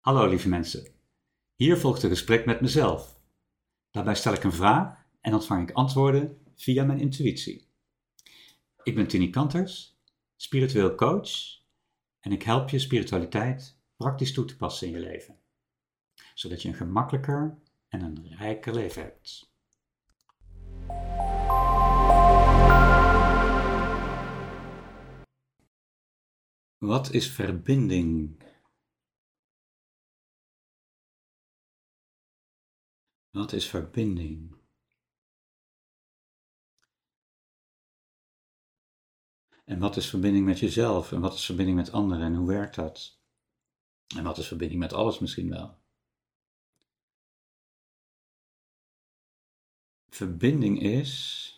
Hallo lieve mensen. Hier volgt een gesprek met mezelf. Daarbij stel ik een vraag en ontvang ik antwoorden via mijn intuïtie. Ik ben Tini Kanters, spiritueel coach en ik help je spiritualiteit praktisch toe te passen in je leven, zodat je een gemakkelijker en een rijker leven hebt. Wat is verbinding? Wat is verbinding? En wat is verbinding met jezelf? En wat is verbinding met anderen? En hoe werkt dat? En wat is verbinding met alles misschien wel? Verbinding is.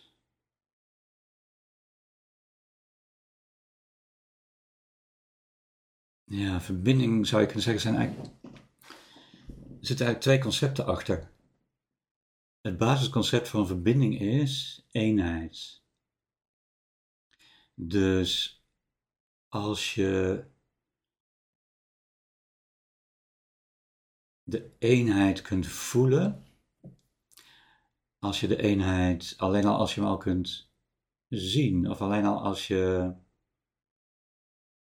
Ja, verbinding zou je kunnen zeggen zijn eigenlijk. Er zitten eigenlijk twee concepten achter. Het basisconcept van verbinding is eenheid. Dus als je de eenheid kunt voelen, als je de eenheid, alleen al als je hem al kunt zien, of alleen al als je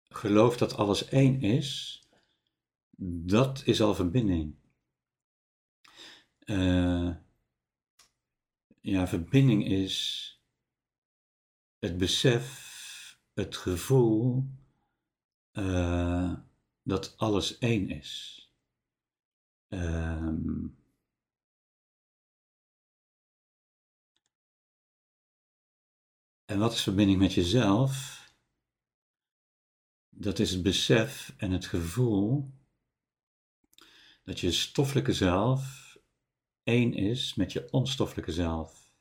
gelooft dat alles één is, dat is al verbinding. Uh, ja, verbinding is het besef, het gevoel uh, dat alles één is. Um, en wat is verbinding met jezelf? Dat is het besef en het gevoel dat je stoffelijke zelf één is met je onstoffelijke zelf.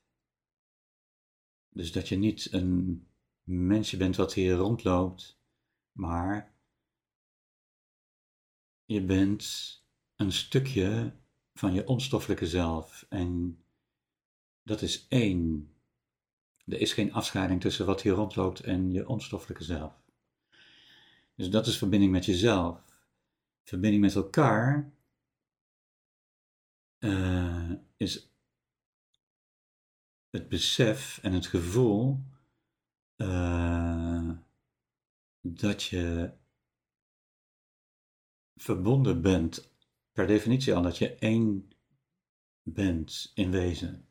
Dus dat je niet een mensje bent wat hier rondloopt, maar je bent een stukje van je onstoffelijke zelf. En dat is één. Er is geen afscheiding tussen wat hier rondloopt en je onstoffelijke zelf. Dus dat is verbinding met jezelf. Verbinding met elkaar uh, is het besef en het gevoel uh, dat je verbonden bent, per definitie al, dat je één bent in wezen.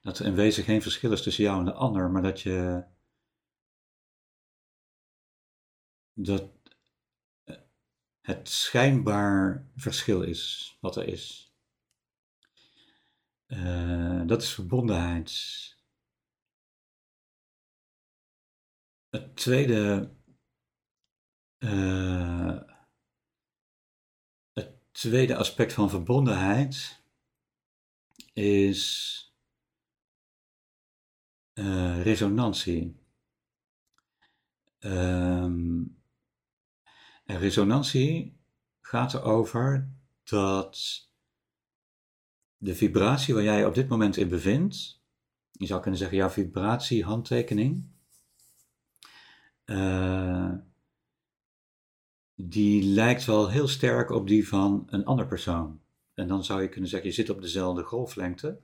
Dat er in wezen geen verschil is tussen jou en de ander, maar dat je dat het schijnbaar verschil is wat er is. Uh, dat is verbondenheid. Het tweede, uh, het tweede aspect van verbondenheid is uh, resonantie. Um, en resonantie gaat erover dat de vibratie waar jij op dit moment in bevindt, je zou kunnen zeggen jouw vibratie, handtekening, uh, die lijkt wel heel sterk op die van een ander persoon. En dan zou je kunnen zeggen, je zit op dezelfde golflengte.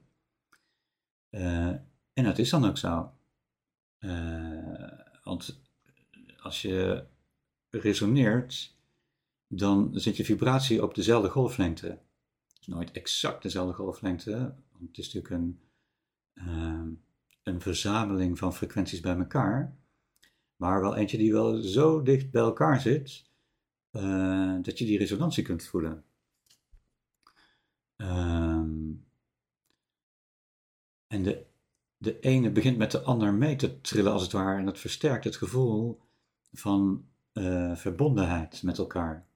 Uh, en dat is dan ook zo. Uh, want als je resoneert, dan zit je vibratie op dezelfde golflengte nooit exact dezelfde golflengte, want het is natuurlijk een, uh, een verzameling van frequenties bij elkaar, maar wel eentje die wel zo dicht bij elkaar zit, uh, dat je die resonantie kunt voelen. Um, en de, de ene begint met de ander mee te trillen als het ware en dat versterkt het gevoel van uh, verbondenheid met elkaar.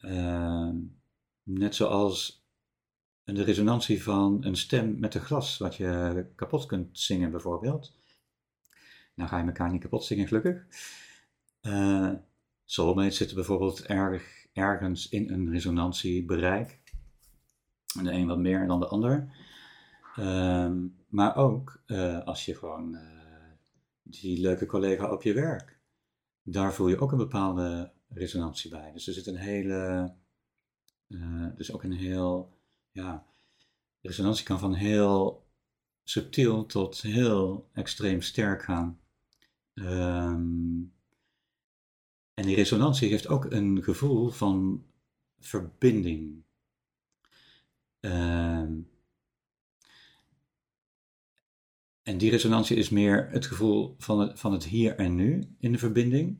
Uh, Net zoals de resonantie van een stem met een glas, wat je kapot kunt zingen bijvoorbeeld. Nou ga je elkaar niet kapot zingen, gelukkig. Uh, soulmates zitten bijvoorbeeld erg, ergens in een resonantiebereik. De een wat meer dan de ander. Uh, maar ook uh, als je gewoon uh, die leuke collega op je werk, daar voel je ook een bepaalde resonantie bij. Dus er zit een hele, uh, dus ook een heel, ja, resonantie kan van heel subtiel tot heel extreem sterk gaan. Um, en die resonantie geeft ook een gevoel van verbinding. Um, en die resonantie is meer het gevoel van het, van het hier en nu in de verbinding.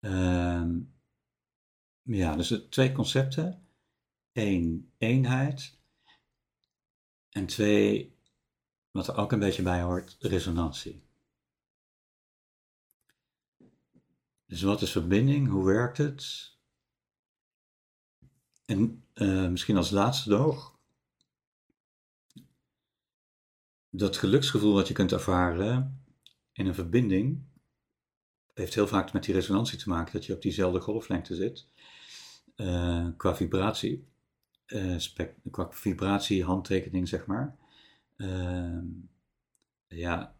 Um, ja, dus twee concepten. Eén, eenheid. En twee, wat er ook een beetje bij hoort, resonantie. Dus wat is verbinding? Hoe werkt het? En uh, misschien als laatste nog, dat geluksgevoel wat je kunt ervaren in een verbinding, heeft heel vaak met die resonantie te maken, dat je op diezelfde golflengte zit, uh, qua vibratie, uh, qua vibratie, handtekening zeg maar. Ehm, ja,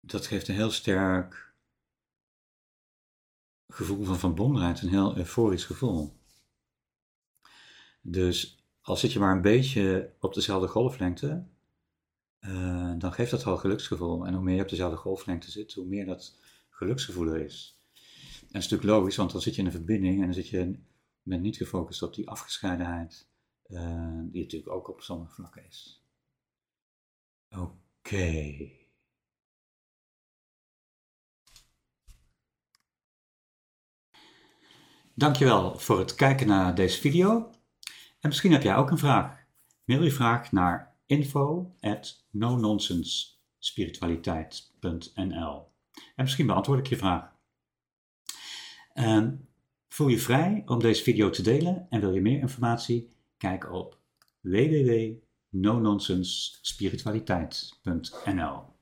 dat geeft een heel sterk gevoel van verbondenheid, een heel euforisch gevoel. Dus al zit je maar een beetje op dezelfde golflengte, uh, dan geeft dat al geluksgevoel. En hoe meer je op dezelfde golflengte zit, hoe meer dat geluksgevoel er is. En dat is natuurlijk logisch, want dan zit je in een verbinding en dan zit je, bent niet gefocust op die afgescheidenheid, uh, die natuurlijk ook op sommige vlakken is. Oké. Dankjewel voor het kijken naar deze video. En misschien heb jij ook een vraag. Mail je vraag naar info at En misschien beantwoord ik je vraag. Um, voel je vrij om deze video te delen en wil je meer informatie? Kijk op www.nononsensspiritualiteit.nl